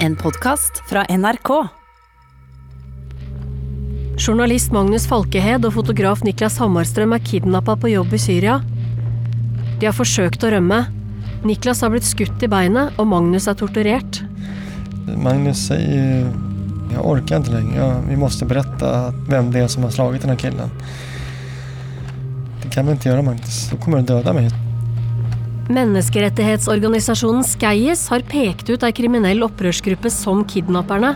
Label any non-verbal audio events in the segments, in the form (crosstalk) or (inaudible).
En podkast fra NRK. Journalist Magnus Falkehed og fotograf Niklas Hammarstrøm er kidnappa på jobb i Syria. De har forsøkt å rømme. Niklas har blitt skutt i beinet, og Magnus er torturert. Magnus jag orkar inte längre. Jag, vi måste berätta vem det är som har slagit den här killen. Det kan vi inte göra Magnus, då kommer du döda mig. Menneskerettighetsorganisasjonen Skeies har pekt ut ei kriminell opprørsgruppe som kidnapperne.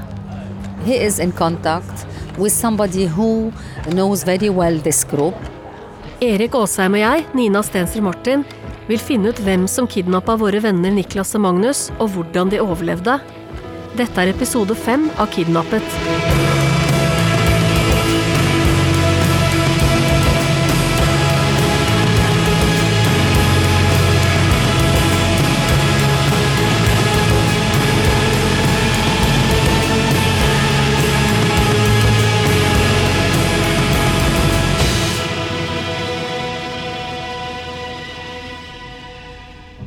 He is in contact with somebody who knows very well this group. Erik Aasheim og jeg, Nina Stensrud Martin, vil finne ut hvem som kidnappa våre venner Niklas og Magnus, og hvordan de overlevde. Dette er episode fem av Kidnappet.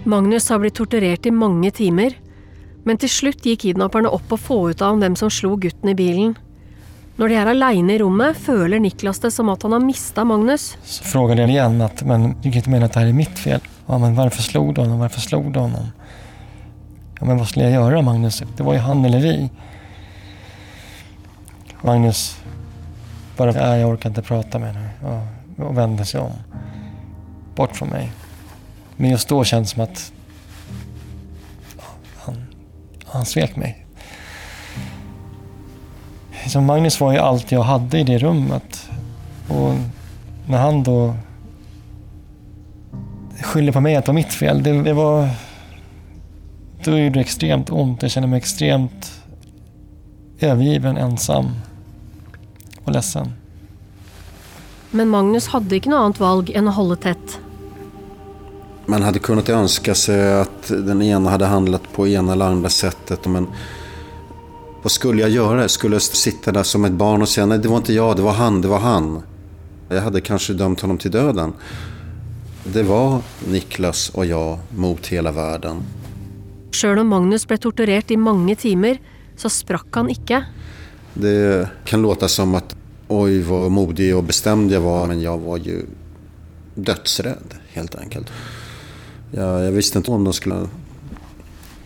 Magnus har blitt torturert i mange timer, men til slutt gir kidnapperne opp å få ut av ham hvem som slo gutten i bilen. Når de er alene i rommet, føler Niklas det som at han har mista Magnus. Så frågade jag igen att, men du kan inte mena att det här är mitt fel. Ja, men varför slog du honom? Varför slog du honom? Ja, men vad skulle jag göra Magnus? Det var ju han eller vi. Magnus bara, nej jag orkar inte prata med dig. Ja, och vände sig om. Bort från mig. Men just då kändes det som att han, han svek mig. Så Magnus var ju allt jag hade i det rummet. Och när han då skyller på mig att det var mitt fel, det, det var... Då gjorde det extremt ont. Jag kände mig extremt övergiven, ensam och ledsen. Men Magnus hade inte något annat val än att hålla tätt. Man hade kunnat önska sig att den ena hade handlat på ena eller andra sättet. Men vad skulle jag göra? Skulle jag sitta där som ett barn och säga nej det var inte jag, det var han, det var han. Jag hade kanske dömt honom till döden. Det var Niklas och jag mot hela världen. Sjøl om Magnus ble torturert i mange timer, så sprakk han ikke. Det kan låta som att oj vad modig och bestämd jag var. Men jag var ju dödsrädd helt enkelt. Jag, jag visste inte om de skulle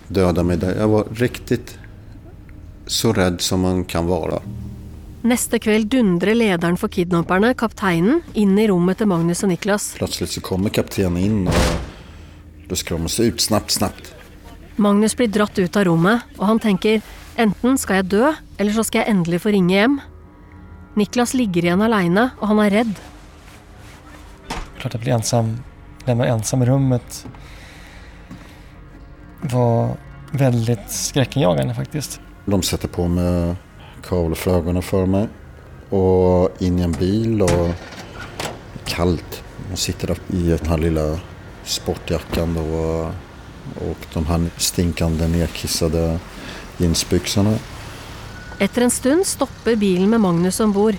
döda mig där. Jag var riktigt så rädd som man kan vara. Neste kveld dundrer lederen for kidnapperne, kapteinen, inn i rommet til Magnus og Niklas. Plötsligt så kommer kaptenen in och då ska de se ut snabbt, snabbt. Magnus blir dratt ut av rommet, og han tenker enten skal jeg dø, eller så skal jeg endelig få ringe hjem. Niklas ligger igjen aleine, og han er redd. Klart att bli ensam, lämna ensam i rummet var väldigt skräckinjagande faktiskt. De sätter på mig kavlar för ögonen för mig och in i en bil och kallt. Man sitter där i den här lilla sportjackan då och de här stinkande nedkissade jeansbyxorna. Etter en stund stopper bilen med Magnus om bord.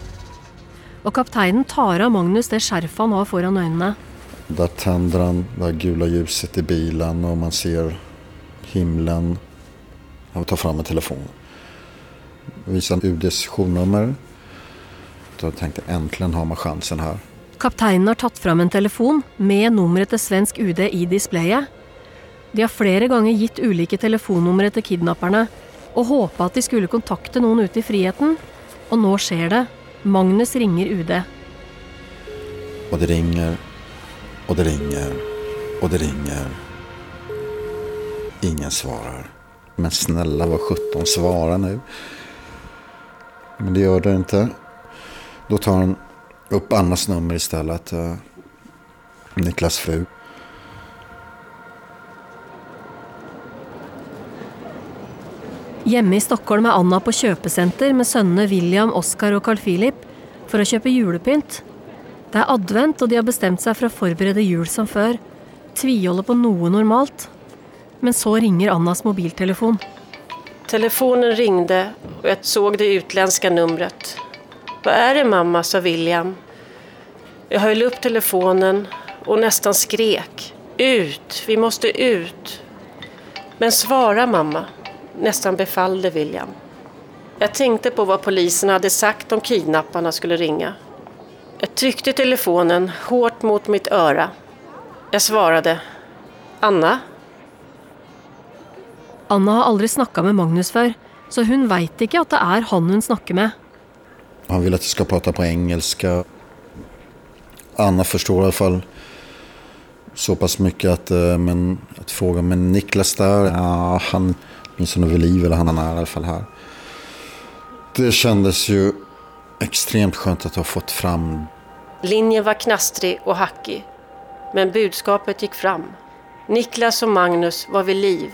Og kapteinen tar av Magnus det skjerfet han har foran øynene. Där tänder han det här gula ljuset i bilen och man ser himlen. Jag tar fram en telefon. Visar UDs journummer. Då tänkte jag äntligen har man chansen här. Kapteinen har tatt fram en telefon med nummeret til svensk UD i displayet. De har flere ganger gitt ulike telefonnumre til kidnapperne og håpa at de skulle kontakte noen ute i friheten. Og nå skjer det. Magnus ringer UD. Och det ringer och det ringer och det ringer. Ingen svarar. Men snälla vad sjutton svara nu. Men det gör det inte. Då tar han upp Annas nummer istället. Eh, Niklas fru. Hjemme i Stockholm är Anna på kjøpesenter med sönerna William, Oscar och Carl Philip för att köpa julpynt. Det er advent, og de har bestemt seg for å forberede jul som før. Tviholder på noe normalt. Men så ringer Annas mobiltelefon. Telefonen ringde och jag såg det utländska numret. Vad är det mamma, sa William. Jag höll upp telefonen och nästan skrek. Ut, vi måste ut. Men svara mamma. nästan befallde William. Jag tänkte på vad polisen hade sagt om kidnapparna skulle ringa. Jag tryckte telefonen hårt mot mitt öra. Jag svarade. Anna? Anna har aldri snakka med Magnus før, så hun veit ikke at det er han hun snakker med. Han vill att jag ska prata på engelska. Anna förstår i alla fall så pass mycket att, eh, men, att fråga, men Niklas där, ja, han nog vid liv, eller han är i alla fall här. Det kändes ju extremt skönt att ha fått fram. Linjen var knastrig och hackig. Men budskapet gick fram. Niklas och Magnus var vid liv.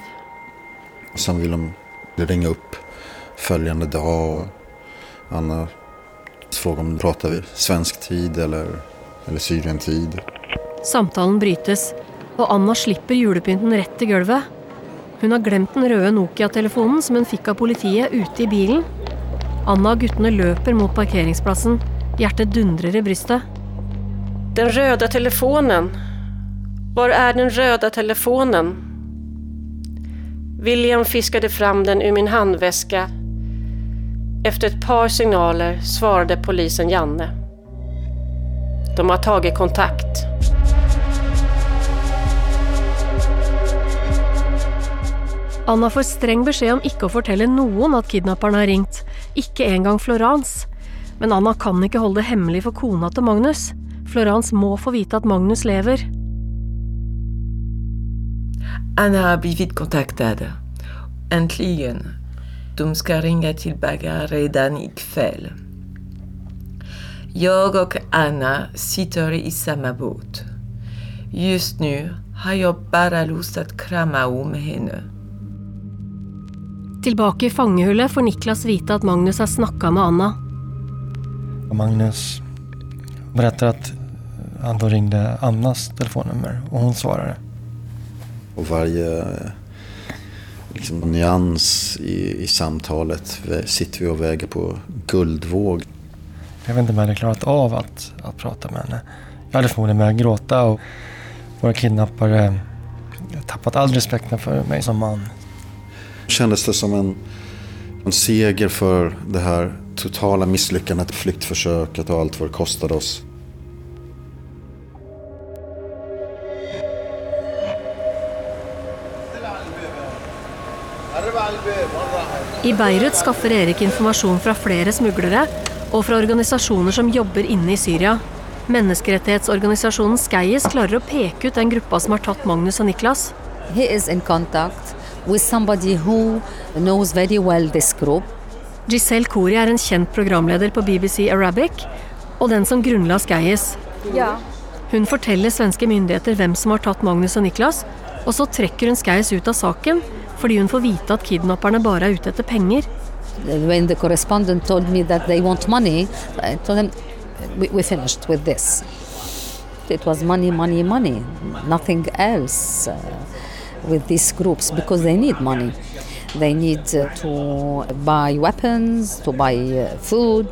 Sen vill de ringa upp följande dag. Och Anna frågar om pratar vi svensk tid eller, eller Syrien-tid. Samtalen brytes, og Anna slipper julepynten rett i gulvet. Hun har glemt den røde Nokia-telefonen som hun fikk av politiet ute i bilen. Anna og guttene løper mot parkeringsplassen. Hjertet dundrer i brystet. Den röda telefonen. Var är den röda telefonen? William fiskade fram den ur min handväska. Efter ett par signaler svarade polisen Janne. De har tagit kontakt. Anna får streng beskjed om ikke å fortelle noen at kidnapperen har ringt, ikke engang Florence. Men Anna kan ikke holde det hemmelig for kona til Magnus. Florence må få vite at Magnus lever. Anna har blivit kontaktad. Äntligen. De ska ringa tillbaka redan ikväll. Jag och Anna sitter i samma båt. Just nu har jag bara lust att krama om henne. Tilbake i fangehullet får Niklas vite at Magnus har snakka med Anna. Och Magnus berättar att han då ringde Annas telefonnummer och hon svarade. Och varje liksom, nyans i, i samtalet sitter vi och väger på guldvåg. Jag vet inte om jag hade klarat av att, att prata med henne. Jag hade förmodligen börjat gråta och våra kidnappare tappat all respekten för mig som man. Kändes det som en, en seger för det här totala misslyckandet, flyktförsöket och allt vad det kostade oss. I Beirut skaffer Erik informasjon fra flere smuglere og fra organisasjoner som jobber inne i Syria. Menneskerettighetsorganisasjonen Skeies klarer å peke ut den gruppa som har tatt Magnus og Niklas. He is in contact with somebody who knows very well this group. Giselle Kori er en kjent programleder på BBC Arabic, og den som grunnla Skeies. Hun forteller svenske myndigheter hvem som har tatt Magnus og Niklas, og så trekker hun Skeies ut av saken fordi hun får vite at kidnapperne bare er ute etter penger. When the correspondent told me that they want money, I told them we, we finished with this. It was money, money, money, nothing else uh, with these groups because they need money. They need uh, to buy weapons, to buy uh, food,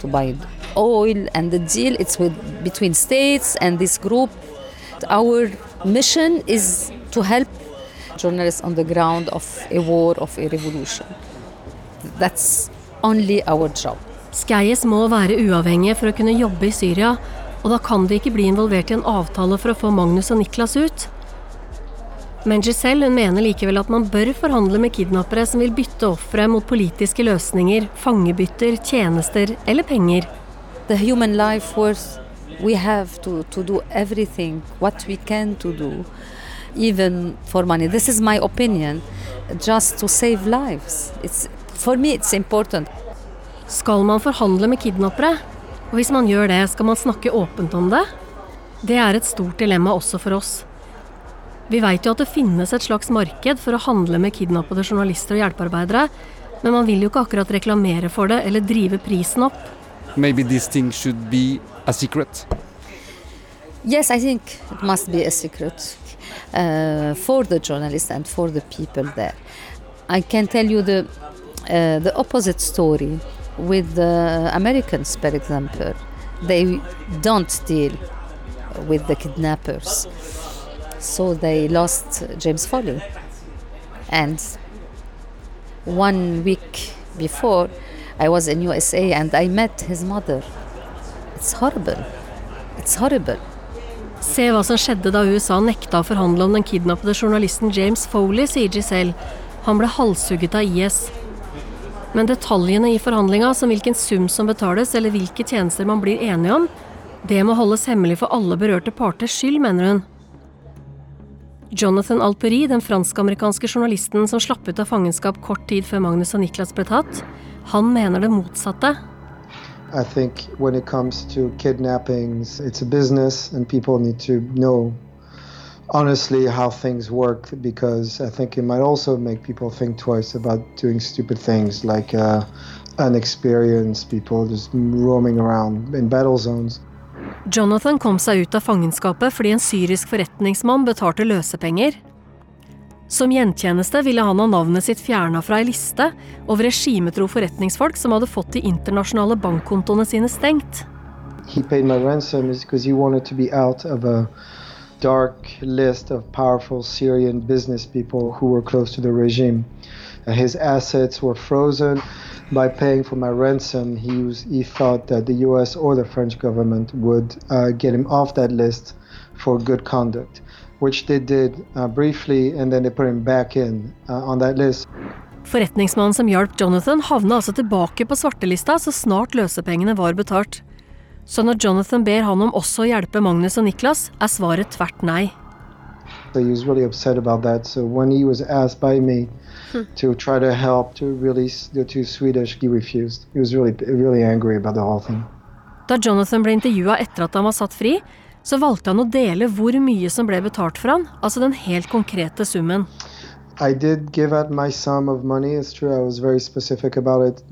to buy oil, and the deal it's with between states and this group. Our mission is to help journalists on the ground of a war, of a revolution. That's only our job. Skeies må være uavhengige for å kunne jobbe i Syria, og da kan de ikke bli involvert i en avtale for å få Magnus og Niklas ut. Men Giselle hun mener likevel at man bør forhandle med kidnappere som vil bytte ofre mot politiske løsninger, fangebytter, tjenester eller penger. The human life worth, we have to, to do everything what we can to do, even for money. This is my opinion, just to save lives. It's, for me it's important. Skal man forhandle med kidnappere? Og hvis man gjør det, skal man snakke åpent om det? Det er et stort dilemma også for oss. Vi veit jo at det finnes et slags marked for å handle med kidnappede journalister og hjelpearbeidere, men man vil jo ikke akkurat reklamere for det eller drive prisen opp. maybe this thing should be a secret. Yes, I think it must be a secret uh, for the journalists and for the people there. I can tell you the uh, the opposite story with the Americans, for example. They don't deal with the kidnappers, so they lost James Foley, and one week before, I was in USA and I met his mother. It's horrible. It's horrible. Se hva som skjedde da USA nekta å forhandle om den kidnappede journalisten James Foley, sier Giselle. Han ble halshugget av IS. Men detaljene i forhandlinga, som hvilken sum som betales eller hvilke tjenester man blir enige om, det må holdes hemmelig for alle berørte parters skyld, mener hun. Jonathan Alperi, den fransk-amerikanske journalisten som slapp ut av fangenskap kort tid før Magnus og Niklas ble tatt, han mener det motsatte. I think when it comes to kidnappings, it's a business and people need to know honestly how things work because I think it might also make people think twice about doing stupid things like uh, unexperienced people just roaming around in battle zones. Jonathan kom seg ut av fangenskapet fordi en syrisk forretningsmann betalte løsepenger. Som gjenkjenneste ville han ha navnet sitt fjerna fra ei liste over regimetro forretningsfolk som hadde fått de internasjonale bankkontoene sine stengt. He paid my ransom because he wanted to be out of a dark list of powerful Syrian business people who were close to the regime. His assets were frozen. By paying for my ransom, he, was, he thought that the US or the French government would uh, get him off that list for good conduct, which they did uh, briefly, and then they put him back in uh, on that list. Forretningsmannen som hjalp Jonathan, havna altså tilbake på svartelista så snart løsepengene var betalt. Så når Jonathan ber han om også å hjelpe Magnus og Niklas, er svaret tvert nei. So he was really upset about that. So when he was asked by me to try to help to release the two Swedish, he refused. He was really, really angry about the whole thing. Da Jonathan ble intervjua etter at han var satt fri, så valgte han å dele hvor mye som ble betalt for han, altså den helt konkrete summen. I did give out my sum of money. It's true. I was very specific about it.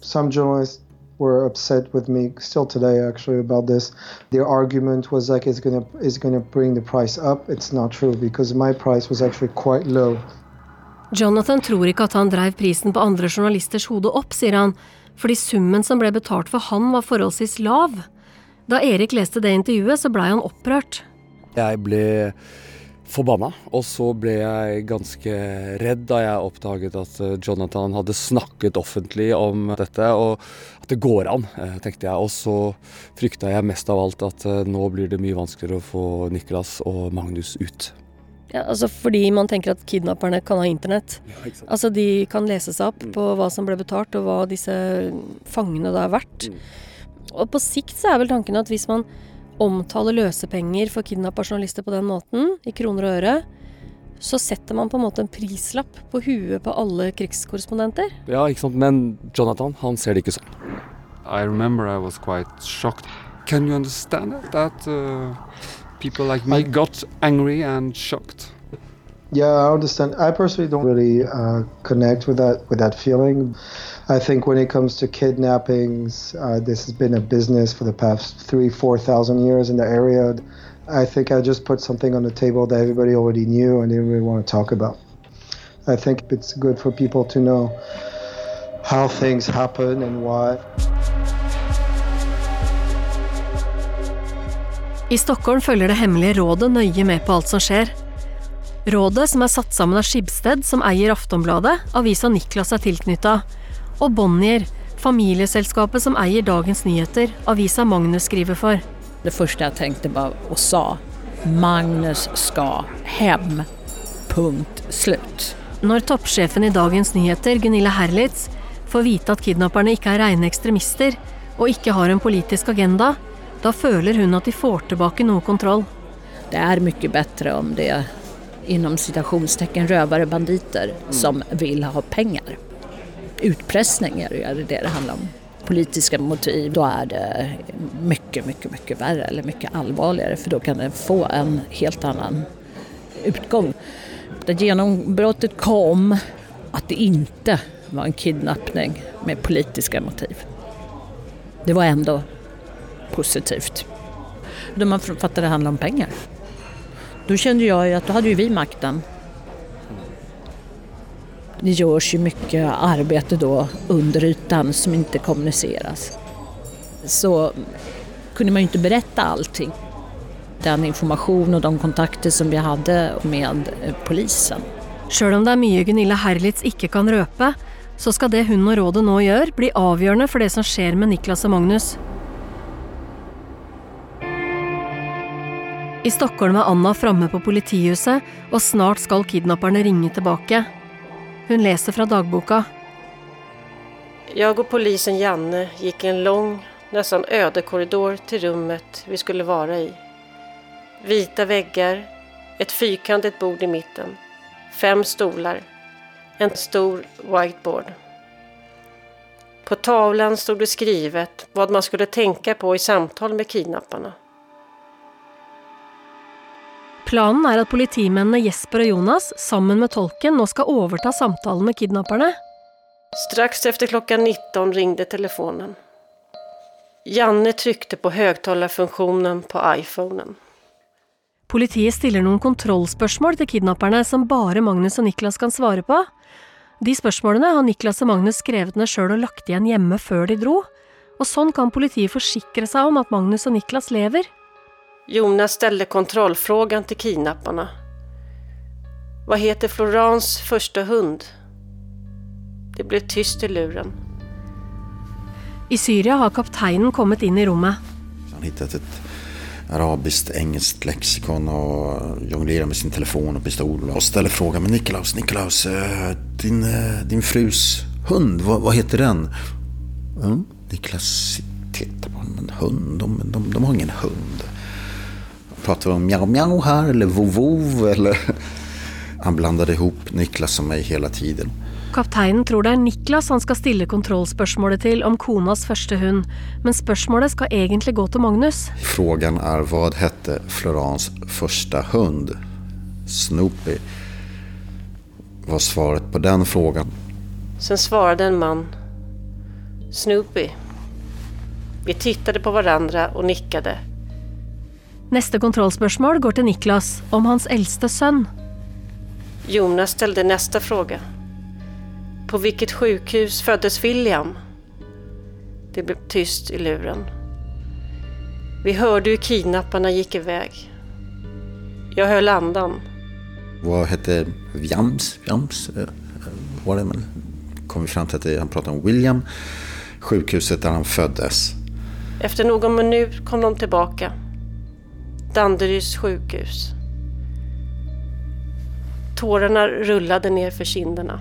Some journalists were upset with me still today actually about this. Their argument was like it's gonna it's gonna bring the price up. It's not true because my price was actually quite low. Jonathan tror ikke at han dreiv prisen på andre journalisters hode opp, sier han, fordi summen som ble betalt for han var forholdsvis lav. Da Erik leste det intervjuet, så blei han opprørt. Jeg ble forbanna, og så ble jeg ganske redd da jeg oppdaget at eh, Jonathan hadde snakket offentlig om dette, og at det går an, eh, tenkte jeg. Og så frykta jeg mest av alt at eh, nå blir det mye vanskeligere å få Niklas og Magnus ut. Ja, altså Fordi man tenker at kidnapperne kan ha internett. Altså De kan lese seg opp på hva som ble betalt, og hva disse fangene da er verdt. Og på sikt så er vel tanken at hvis man omtaler løsepenger for kidnappa journalister på den måten, i kroner og øre, så setter man på en måte en prislapp på huet på alle krigskorrespondenter. Ja, ikke sant, men Jonathan, han ser det ikke sånn. I remember I was quite shocked. Can you understand it? That uh, people like me got angry and shocked? Yeah, I understand. I personally don't really uh, connect with that with that feeling. I think when it comes to kidnappings, uh, this has been a business for the past three, four thousand years in the area. I think I just put something on the table that everybody already knew and didn't really want to talk about. I think it's good for people to know how things happen and why. I Stockholm følger det hemmelige rådet nøye med på alt som skjer. Rådet, som er satt sammen av Skibsted, som eier Aftonbladet, avisa Niklas er tilknytta, og Bonnier, familieselskapet som eier Dagens Nyheter, avisa Magnus skriver for. Det første jeg tenkte bare og sa Magnus skal hjem. Punkt slutt. Når toppsjefen i Dagens Nyheter, Gunilla Herlitz, får vite at kidnapperne ikke er rene ekstremister og ikke har en politisk agenda, da føler hun at de får tilbake noe kontroll. Det er mye bedre om det inom citationstecken rövare banditer som vill ha pengar. Utpressning är det är det det handlar om. Politiska motiv, då är det mycket, mycket, mycket värre eller mycket allvarligare för då kan det få en helt annan utgång. Det genombrottet kom att det inte var en kidnappning med politiska motiv. Det var ändå positivt. Då man fattade det handlade om pengar. Då kände jag ju att då hade ju vi makten. Det görs ju mycket arbete då under ytan som inte kommuniceras. Så kunde man ju inte berätta allting. Den information och de kontakter som vi hade med eh, polisen. Sjøl om det er mye Gunilla Herlitz ikke kan røpe, så skal det hun og rådet nå gjør, bli avgjørende for det som skjer med Niklas og Magnus. I Stockholm er Anna framme på politihuset, og snart skal kidnapperne ringe tilbake. Hun läser från dagboka. Jag och polisen Janne gick en lång, nästan öde korridor till rummet vi skulle vara i. Vita väggar, ett fyrkantigt bord i mitten, fem stolar, en stor whiteboard. På tavlan stod det skrivet vad man skulle tänka på i samtal med kidnapparna. Planen er at politimennene Jesper og Jonas sammen med tolken nå skal overta samtalen med kidnapperne. Strax efter klockan 19 ringde telefonen. Janne tryckte på högtalarfunktionen på iPhonen. Politiet stiller noen kontrollspørsmål til kidnapperne som bare Magnus og Niklas kan svare på. De spørsmålene har Niklas og Magnus skrevet ned sjøl og lagt igjen hjemme før de dro, og sånn kan politiet forsikre seg om at Magnus og Niklas lever. Jonas ställde kontrollfrågan till kidnapparna. Vad heter Florans första hund? Det blev tyst i luren. I Syria har kapteinen kommet inn i rommet. Han hittat ett arabiskt, engelskt lexikon och jonglerar med sin telefon och pistol och ställer frågan Men Nikolaus, Nikolaus, eh, din, eh, din frus hund, vad, vad heter den? Mm, Niklas tittar på honom, en hund, de, de, de har ingen hund. Pratar vi om mjau mjau här eller vov vov (laughs) eller? Han blandade ihop Niklas och mig hela tiden. Kapteinen tror det er Niklas han skal stille kontrollspørsmålet til om konas første hund, men spørsmålet skal egentlig gå til Magnus. Frågan är vad hette Florans första hund? Snoopy. Var svaret på den frågan? Sen svarade en man. Snoopy. Vi tittade på varandra och nickade. Neste kontrollspørsmål går til Niklas, om hans eldste sønn. Jonas ställde nästa fråga. På vilket sjukhus föddes William? Det blev tyst i luren. Vi hörde hur kidnapparna gick iväg. Jag höll andan. Vad hette Viams? Viams? eh, Var det, men kom vi fram till att det, han pratade om William. Sjukhuset där han föddes. Efter någon minut kom de tillbaka. Danderyds sjukhus. Tårarna rullade ner för kinderna.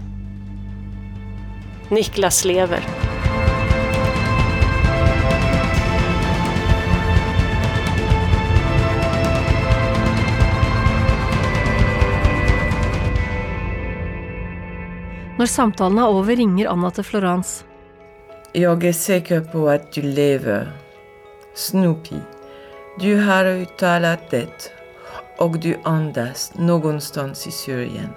Niklas lever. Når samtalen er over, ringer Anna til Florence. Jag är säker på att du lever. Snoopy, du har uttalat det och du andas någonstans i Syrien.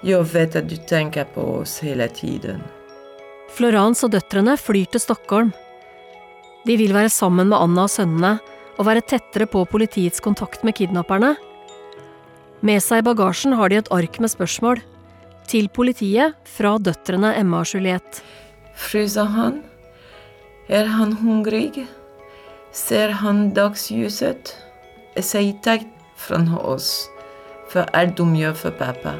Jag vet att du tänker på oss hela tiden. Florence og døtrene flyr til Stockholm. De vil være sammen med Anna og sønnene og være tettere på politiets kontakt med kidnapperne. Med seg i bagasjen har de et ark med spørsmål. Til politiet fra døtrene Emma og Juliette. Fryser han? Är han hungrig? Ser han dagsljuset? Säg tack från oss för allt de gör för pappa.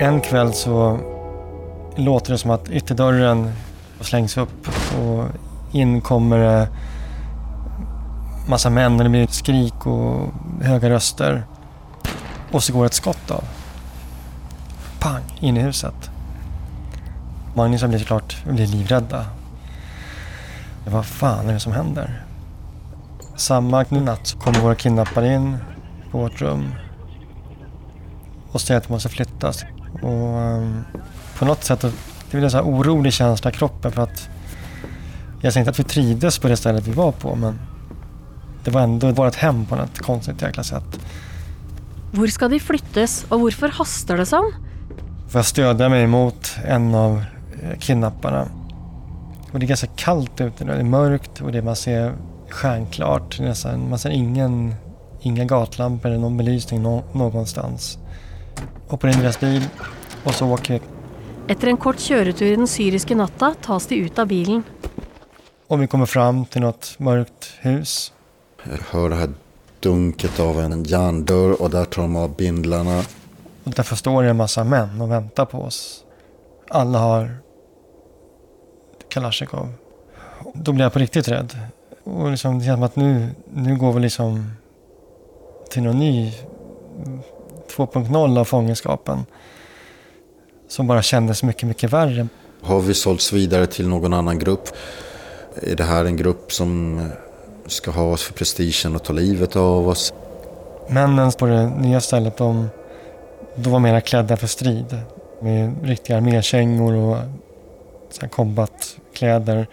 En kväll så låter det som att ytterdörren slängs upp och in kommer det massa män och det blir skrik och höga röster. Och så går ett skott av. Pang! In i huset. Magnus blir såklart blir livrädda. Vad fan är det som händer? Samma natt kommer våra kidnappare in på vårt rum och säger att vi måste flyttas. Och um, på något sätt, det blev en så här orolig känsla i kroppen för att jag tänkte att vi trivdes på det stället vi var på men det var ändå vårt hem på något konstigt jäkla sätt. Hvor skal de flyttes, og hvorfor haster det sånn? Får jag stödja mig mot en av kidnapparna. Och det är ganska kallt ute nu. Det är mörkt och det man ser stjärnklart. Nästan, man ser ingen, inga gatlampor eller någon belysning nå, någonstans. Hoppar in i deras bil och så åker vi. Etter en kort kjøretur i den syriske natta tas de ut av bilen. Och vi kommer fram till något mörkt hus. Jag hör det här dunket av en järndörr och där tar de av bindlarna. Och därför står det en massa män och väntar på oss. Alla har Kalashnikov. Då blir jag på riktigt rädd. Och liksom, det känns som att nu, nu går vi liksom till någon ny 2.0 av fångenskapen. Som bara kändes mycket, mycket värre. Har vi sålts vidare till någon annan grupp? Är det här en grupp som ska ha oss för prestigen och ta livet av oss? Männen på det nya stället, de, de var mera klädda för strid. Med riktiga armékängor och kombatkläder.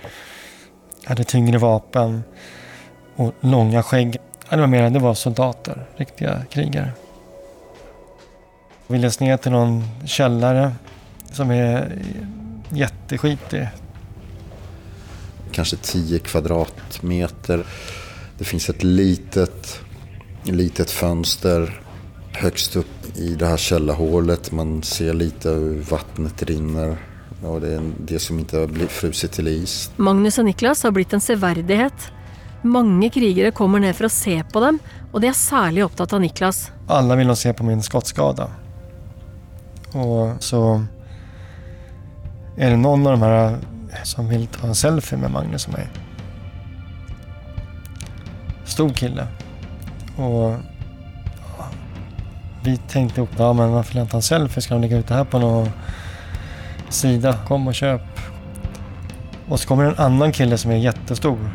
Hade tyngre vapen och långa skägg. Det var mer det var soldater, riktiga krigare. Vi leds ner till någon källare som är jätteskitig. Kanske 10 kvadratmeter. Det finns ett litet, litet fönster högst upp i det här källarhålet. Man ser lite hur vattnet rinner. Och det är det som inte har frusit till is. Magnus och Niklas har blivit en severdighet. Många krigare kommer ner för att se på dem och de är särskilt upptagna av Niklas. Alla vill se på min skottskada. Och så är det någon av de här som vill ta en selfie med Magnus och mig. Stor kille. Och vi tänkte, ja men varför vill jag ta en selfie? Ska de lägga ut det här på någon sida? Kom och köp. Och så kommer en annan kille som är jättestor.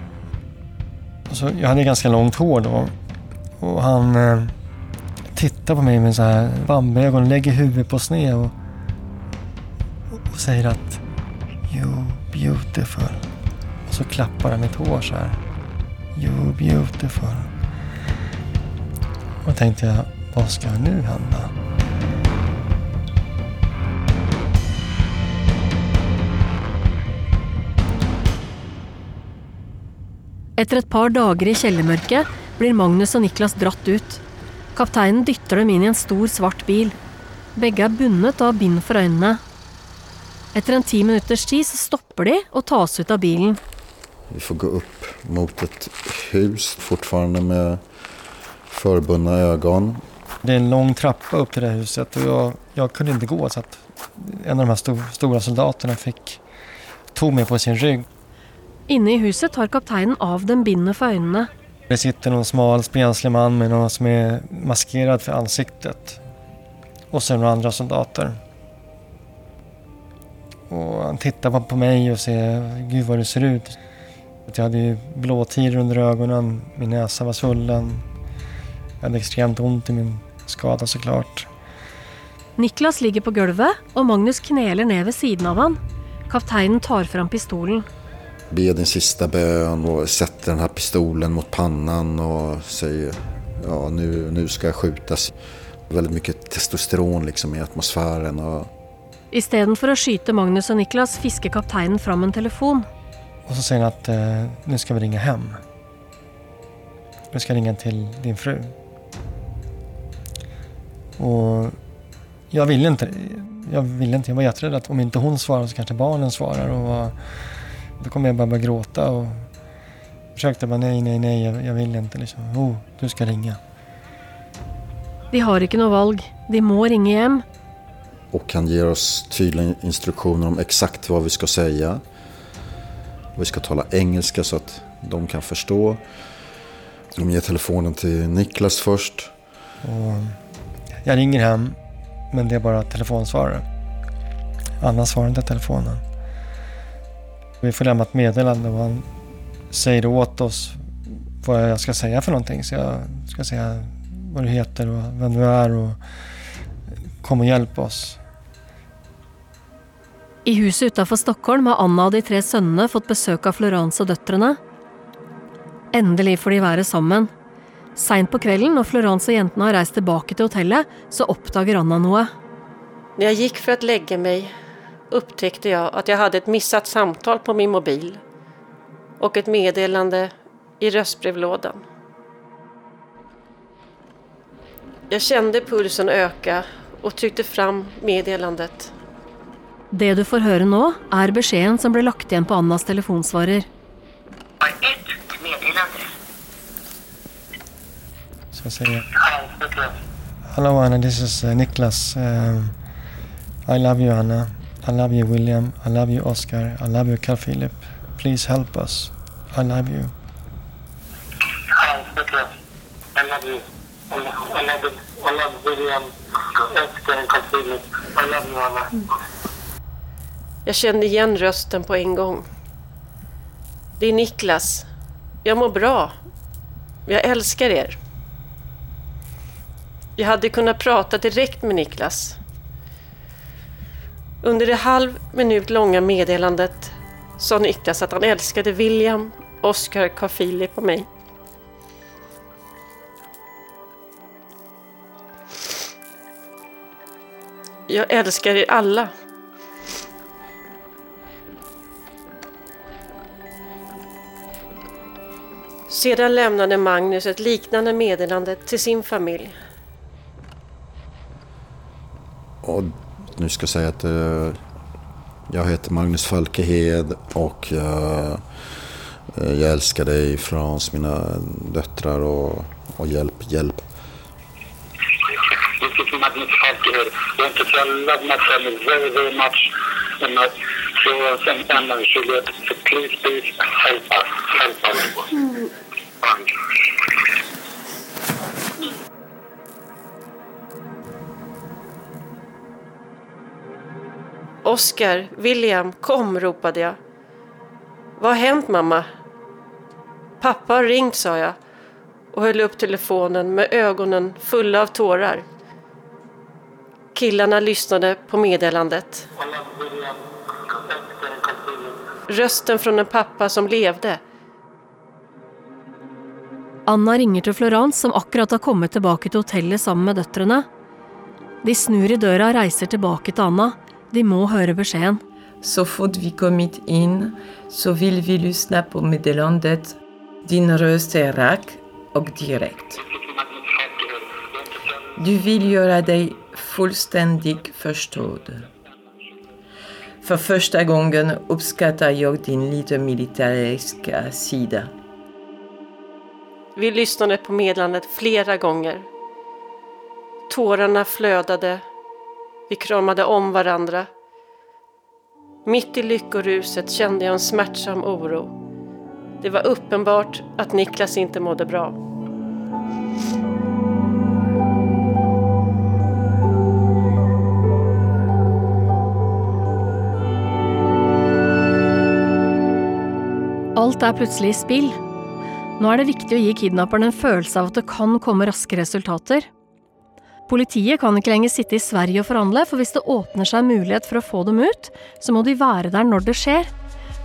Och så, jag hade ganska långt hår då. Och han eh, tittar på mig med så här bambuögon, lägger huvudet på sned och, och säger att You beautiful. Och så klappar han mitt hår så här. You beautiful. Och tänkte jag, vad ska nu hända? Efter ett par dagar i källarmörkret blir Magnus och Niklas dratt ut. Kapteinen dytter dem in i en stor svart bil. Begge er bundet av bind for øynene. Efter en tio minuters tid så stoppar de och tas ut av bilen. Vi får gå upp mot ett hus, fortfarande med förbundna ögon. Det är en lång trappa upp till det här huset och jag, jag kunde inte gå så att en av de här stor, stora soldaterna fick, tog mig på sin rygg. Inne i huset tar kaptenen av dem bindet för ögonen. Det sitter någon smal, spenslig man med någon som är maskerad för ansiktet. Och sen några andra soldater. Och han tittar på mig och säger, gud vad du ser ut. Jag hade ju blåtiror under ögonen, min näsa var svullen. Jag hade extremt ont i min skada såklart. Niklas ligger på golvet och Magnus knäler ner vid sidan av han. Kaptenen tar fram pistolen. Ber din sista bön och sätter den här pistolen mot pannan och säger ja nu, nu ska jag skjutas. Väldigt mycket testosteron liksom i atmosfären. Och Istedenfor å skyte Magnus och Niklas fisker kapteinen fram en telefon. Och så säger han att eh, nu ska vi ringa hem. Vi ska ringa till din fru. Och jag ville inte. Jag ville inte. Jag var jätterädd att om inte hon svarar så kanske barnen svarar. Och då kommer jag bara börja gråta. Och försökte bara nej, nej, nej. Jag, jag vill inte liksom. Oh, du ska ringa. De har inte något val. De må ringa hem. Och han ger oss tydliga instruktioner om exakt vad vi ska säga. Vi ska tala engelska så att de kan förstå. De ger telefonen till Niklas först. Och jag ringer hem, men det är bara telefonsvarare. Anna svarar inte telefonen. Vi får lämna ett meddelande och han säger åt oss vad jag ska säga för någonting. Så jag ska säga vad du heter och vem du är och kom och hjälp oss. I huset utanför Stockholm har Anna och de tre sönerna fått besök av Florence och döttrarna. Äntligen får de vara sammen. Sent på kvällen, och Florence och jäntorna har rest tillbaka till hotellet, så uppdager Anna något. När jag gick för att lägga mig upptäckte jag att jag hade ett missat samtal på min mobil och ett meddelande i röstbrevlådan. Jag kände pulsen öka och tryckte fram meddelandet. Det du får höra nu är beskeden som blev lagt igen på Annas telefonsvarare. ska säga. Hello Anna, this is uh, Niklas. Um, I love you Anna. I love you William. I love you Oscar. I love you Carl Philip. Please help us. I love you. Hi, Niklas. I love you. I love, I love, I love William, Oscar and Carl Philip. I love you Anna. Jag kände igen rösten på en gång. Det är Niklas. Jag mår bra. Jag älskar er. Jag hade kunnat prata direkt med Niklas. Under det halv minut långa meddelandet sa Niklas att han älskade William, Oscar, Carl Philip och mig. Jag älskar er alla. Sedan lämnade Magnus ett liknande meddelande till sin familj. Och nu ska jag säga att eh, jag heter Magnus Falkehed och eh, jag älskar dig Frans, mina döttrar och, och hjälp, hjälp. This is Magnus Falkehed. Jag want to say I love my family very, very much. And my Florence and Emma and Juliet. So please, please help us. Help us. Thank Oscar, William, kom, ropade jag. Vad har hänt mamma? Pappa har ringt, sa jag och höll upp telefonen med ögonen fulla av tårar. Killarna lyssnade på meddelandet. Rösten från en pappa som levde. Anna ringer till Florence, som akkurat har kommit tillbaka till hotellet sammen med døtrene. De snur i døra og reiser tillbaka till Anna. De må høre beskjeden. Så fort vi kommit in så vill vi lyssna på meddelandet. Din röst är rak och direkt. Du vill göra dig fullständigt förstådd. För första gången uppskattar jag din lite militäriska sida. Vi lyssnade på meddelandet flera gånger. Tårarna flödade. Vi kramade om varandra. Mitt i lyckoruset kände jag en smärtsam oro. Det var uppenbart att Niklas inte mådde bra. Alt er plutselig i spill. Nå er det viktig å gi kidnapparen en følelse av at det kan komme raske resultater. Politiet kan ikke lenger sitte i Sverige og forhandle, for hvis det åpner seg möjlighet mulighet for å få dem ut, så må de være der når det skjer.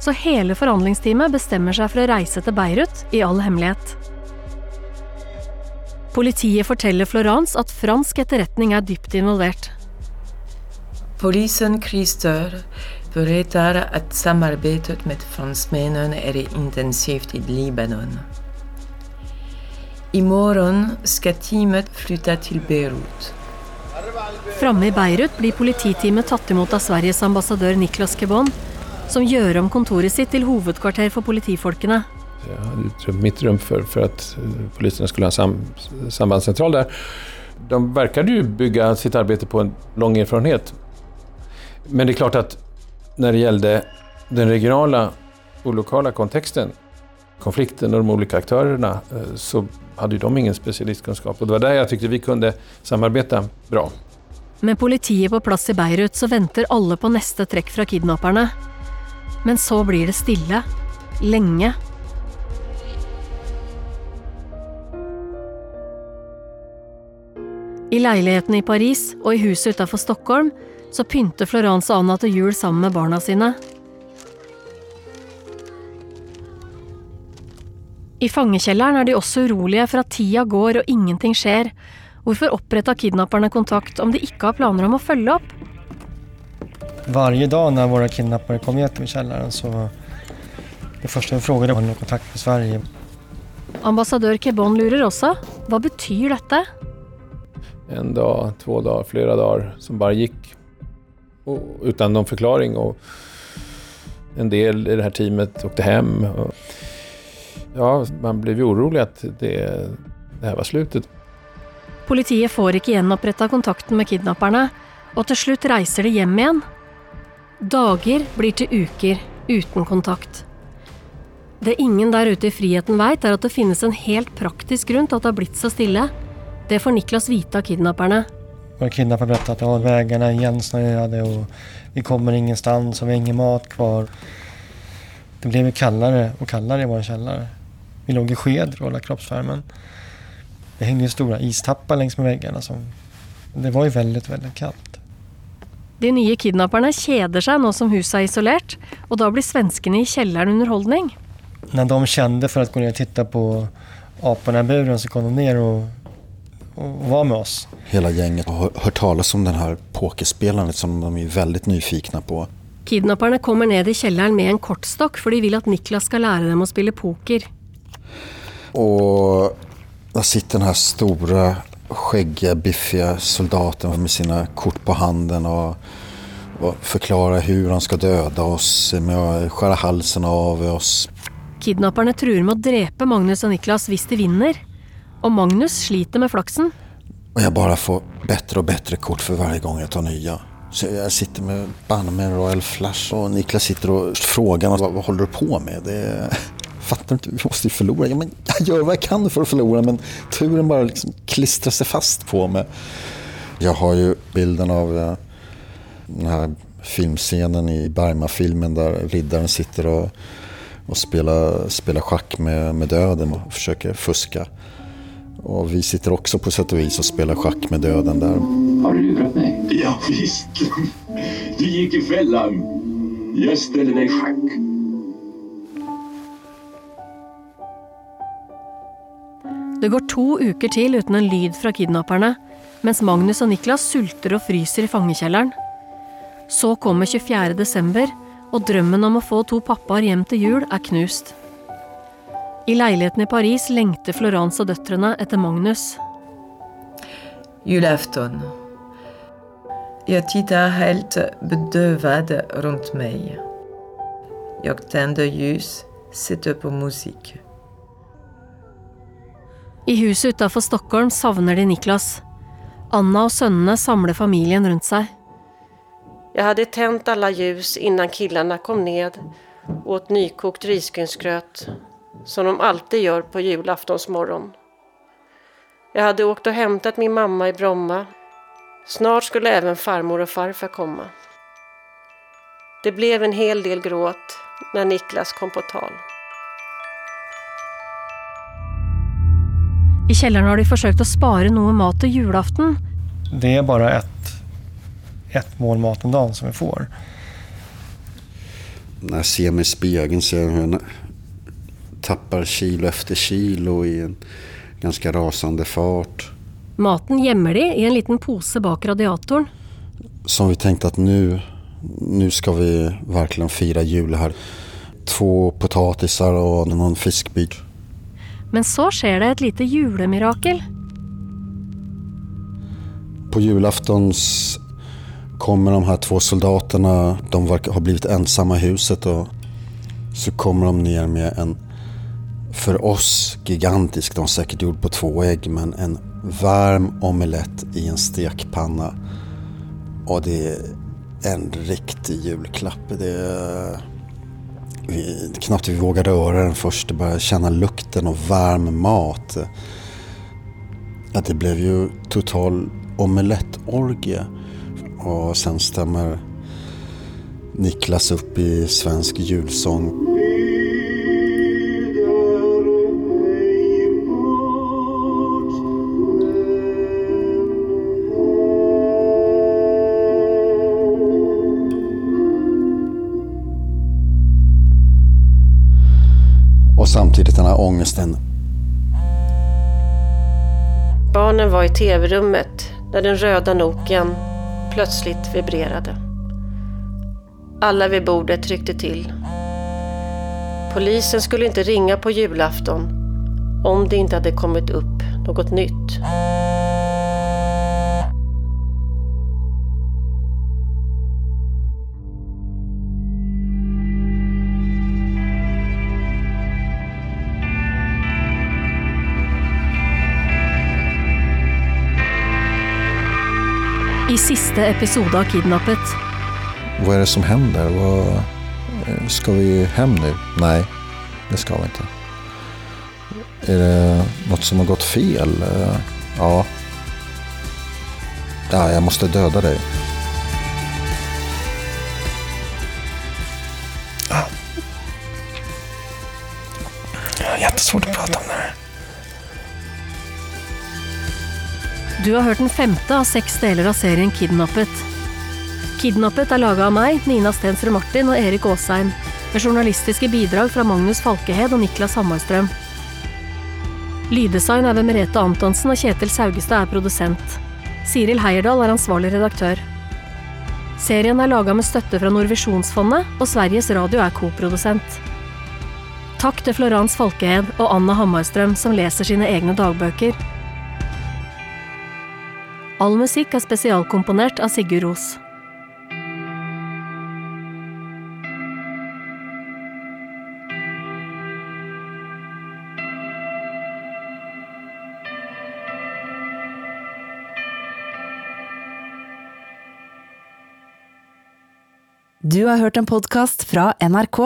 Så hele forhandlingsteamet bestemmer seg for å reise til Beirut i all hemmelighet. Politiet forteller Florence at fransk etterretning er dypt involvert. Polisen Christer berättar att samarbetet med fransmännen är intensivt i Libanon. Imorgon ska teamet flytta till Beirut. Framme i Beirut blir polititeamet tatt imot av Sveriges ambassadør Niklas Kebon, som gjør om kontoret sitt til hovedkvarter for politifolkene. Jag hade rum, mitt rum för, för att eh, poliserna skulle ha en sam, sambandscentral där. De verkade ju bygga sitt arbete på en lång erfarenhet. Men det är klart att när det gällde den regionala och lokala kontexten, konflikten och de olika aktörerna, eh, så hade ju de ingen specialistkunskap. Och det var där jag tyckte vi kunde samarbeta bra. Med politiet på plats i Beirut så väntar alla på nästa träck från kidnapparna. Men så blir det stilla. Länge. I lägenheten i Paris och i huset utanför Stockholm så pyntar Florence och Anna till jul samman med barna sina I fangekjelleren er de også urolige for at tida går og ingenting skjer. Hvorfor oppretta kidnapperne kontakt om de ikke har planer om å følge opp? Varje dag när våra kidnappare kom ner till källaren så det första vi frågade var om de hade kontakt med Sverige. Ambassadør Kebon lurer også. Hva betyr dette? En dag, två dagar, flera dagar som bara gick och, utan någon förklaring. Och en del i det här teamet åkte hem. Och, ja, man blev ju orolig att det, det här var slutet. Politiet får ikke gjenoppretta kontakten med kidnapperne, og til slutt reiser de hjem igjen. Dager blir til uker uten kontakt. Det ingen der ute i friheten veit, er at det finnes en helt praktisk grunn til at det har blitt så stille. Det får Niklas vite av kidnapperne. Våra kidnappare berättade att ja, vägarna är igensnöade och vi kommer ingenstans och vi har ingen mat kvar. Det blev kallare och kallare i vår källare. Vi låg i sked och kroppsvärmen. Det hängde ju stora istappar längs med väggarna. Som, det var ju väldigt, väldigt kallt. De nye kidnapperne kjeder seg nå som huset er isolert, og da blir svenskene i kjelleren underholdning. När de kände för att gå ner och titta på aporna i buren så kom de ner och, och var med oss. Hela gänget har hört talas om den här pokerspelandet som de är väldigt nyfikna på. Kidnapperne kommer ned i kjelleren med en kortstokk, for de vil at Niklas skal lære dem å spille poker. Och där sitter den här stora, skäggiga, biffiga soldaten med sina kort på handen och, och förklarar hur han ska döda oss med att skära halsen av oss. Kidnapperne truer med å drepe Magnus og Niklas hvis de vinner. Og Magnus sliter med flaksen. Och jag bara får bättre och bättre kort för varje gång jag tar nya. Så jag sitter med banne med Royal Flush och Niklas sitter och frågar vad, vad håller du på med? Det, fattar inte, vi måste ju förlora. Ja, men jag gör vad jag kan för att förlora men turen bara liksom klistrar sig fast på mig. Jag har ju bilden av eh, den här filmscenen i Bergman-filmen där riddaren sitter och, och spelar, spelar schack med, med döden och försöker fuska. Och vi sitter också på sätt och vis och spelar schack med döden där. Har du lurat mig? Ja, visst. Du gick i fällan. Jag ställer dig schack. Det går to uker til uten en lyd fra kidnapperne, mens Magnus og Niklas sulter og fryser i fangekjelleren. Så kommer 24. desember, og drømmen om å få to pappaer hjem til jul er knust. I leiligheten i Paris lengter Florence og døtrene etter Magnus. Julafton. Jag tittar helt bedövad runt mig. Jag tänder ljus, sätter på musik. I huset utafor Stockholm savner de Niklas. Anna och sönerna samlar familjen runt sig. Jag hade tänt alla ljus innan killarna kom ned och åt nykokt risgrynsgröt som de alltid gör på julaftonsmorgon. Jag hade åkt och hämtat min mamma i Bromma. Snart skulle även farmor och farfar komma. Det blev en hel del gråt när Niklas kom på tal. I kjelleren har de forsøkt å spare noe mat til julaften. Det är bara ett, ett mål mat om dagen som vi får. När jag ser mig i spegeln ser jag hur jag tappar kilo efter kilo i en ganska rasande fart. Maten gjemmer de i en liten pose bak radiatoren. Som vi tänkte att nu, nu ska vi verkligen fira jul här. Två potatisar och någon fiskbit. Men så sker det ett litet julemirakel. På julaftons kommer de här två soldaterna, de har blivit ensamma i huset och så kommer de ner med en, för oss gigantisk, de är säkert gjord på två ägg, men en varm omelett i en stekpanna. Och det är en riktig julklapp. Det är, vi, knappt vi vågade röra den först, bara känna lukten och varm mat. Att det blev ju total omelettorgie. Och sen stämmer Niklas upp i svensk julsång. Ångesten. Barnen var i tv-rummet när den röda noken plötsligt vibrerade. Alla vid bordet tryckte till. Polisen skulle inte ringa på julafton om det inte hade kommit upp något nytt. I siste episode av Kidnappet Vad är det som händer? Vad, eh, ska vi hem nu? Nej, det ska vi inte. Är det något som har gått fel? Eh, Ja. Ja, jag måste döda dig. Jag har jättesvårt att prata om det här. Du har hørt den femte av seks deler av serien Kidnappet. Kidnappet er laga av meg, Nina Stensrud Martin og Erik Aasheim, med journalistiske bidrag fra Magnus Falkehed og Niklas Hammarstrøm. Lyddesign er ved Merete Antonsen, og Kjetil Saugestad er produsent. Siril Heierdal er ansvarlig redaktør. Serien er laga med støtte fra Norrvisionsfonden og Sveriges Radio er koprodusent. Takk til Florence Falkehed og Anna Hammarstrøm, som leser sine egne dagbøker. All musikk er spesialkomponert av Sigurd Ros. Du har hørt en podkast fra NRK.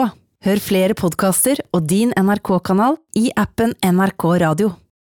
Hør flere podkaster og din NRK-kanal i appen NRK Radio.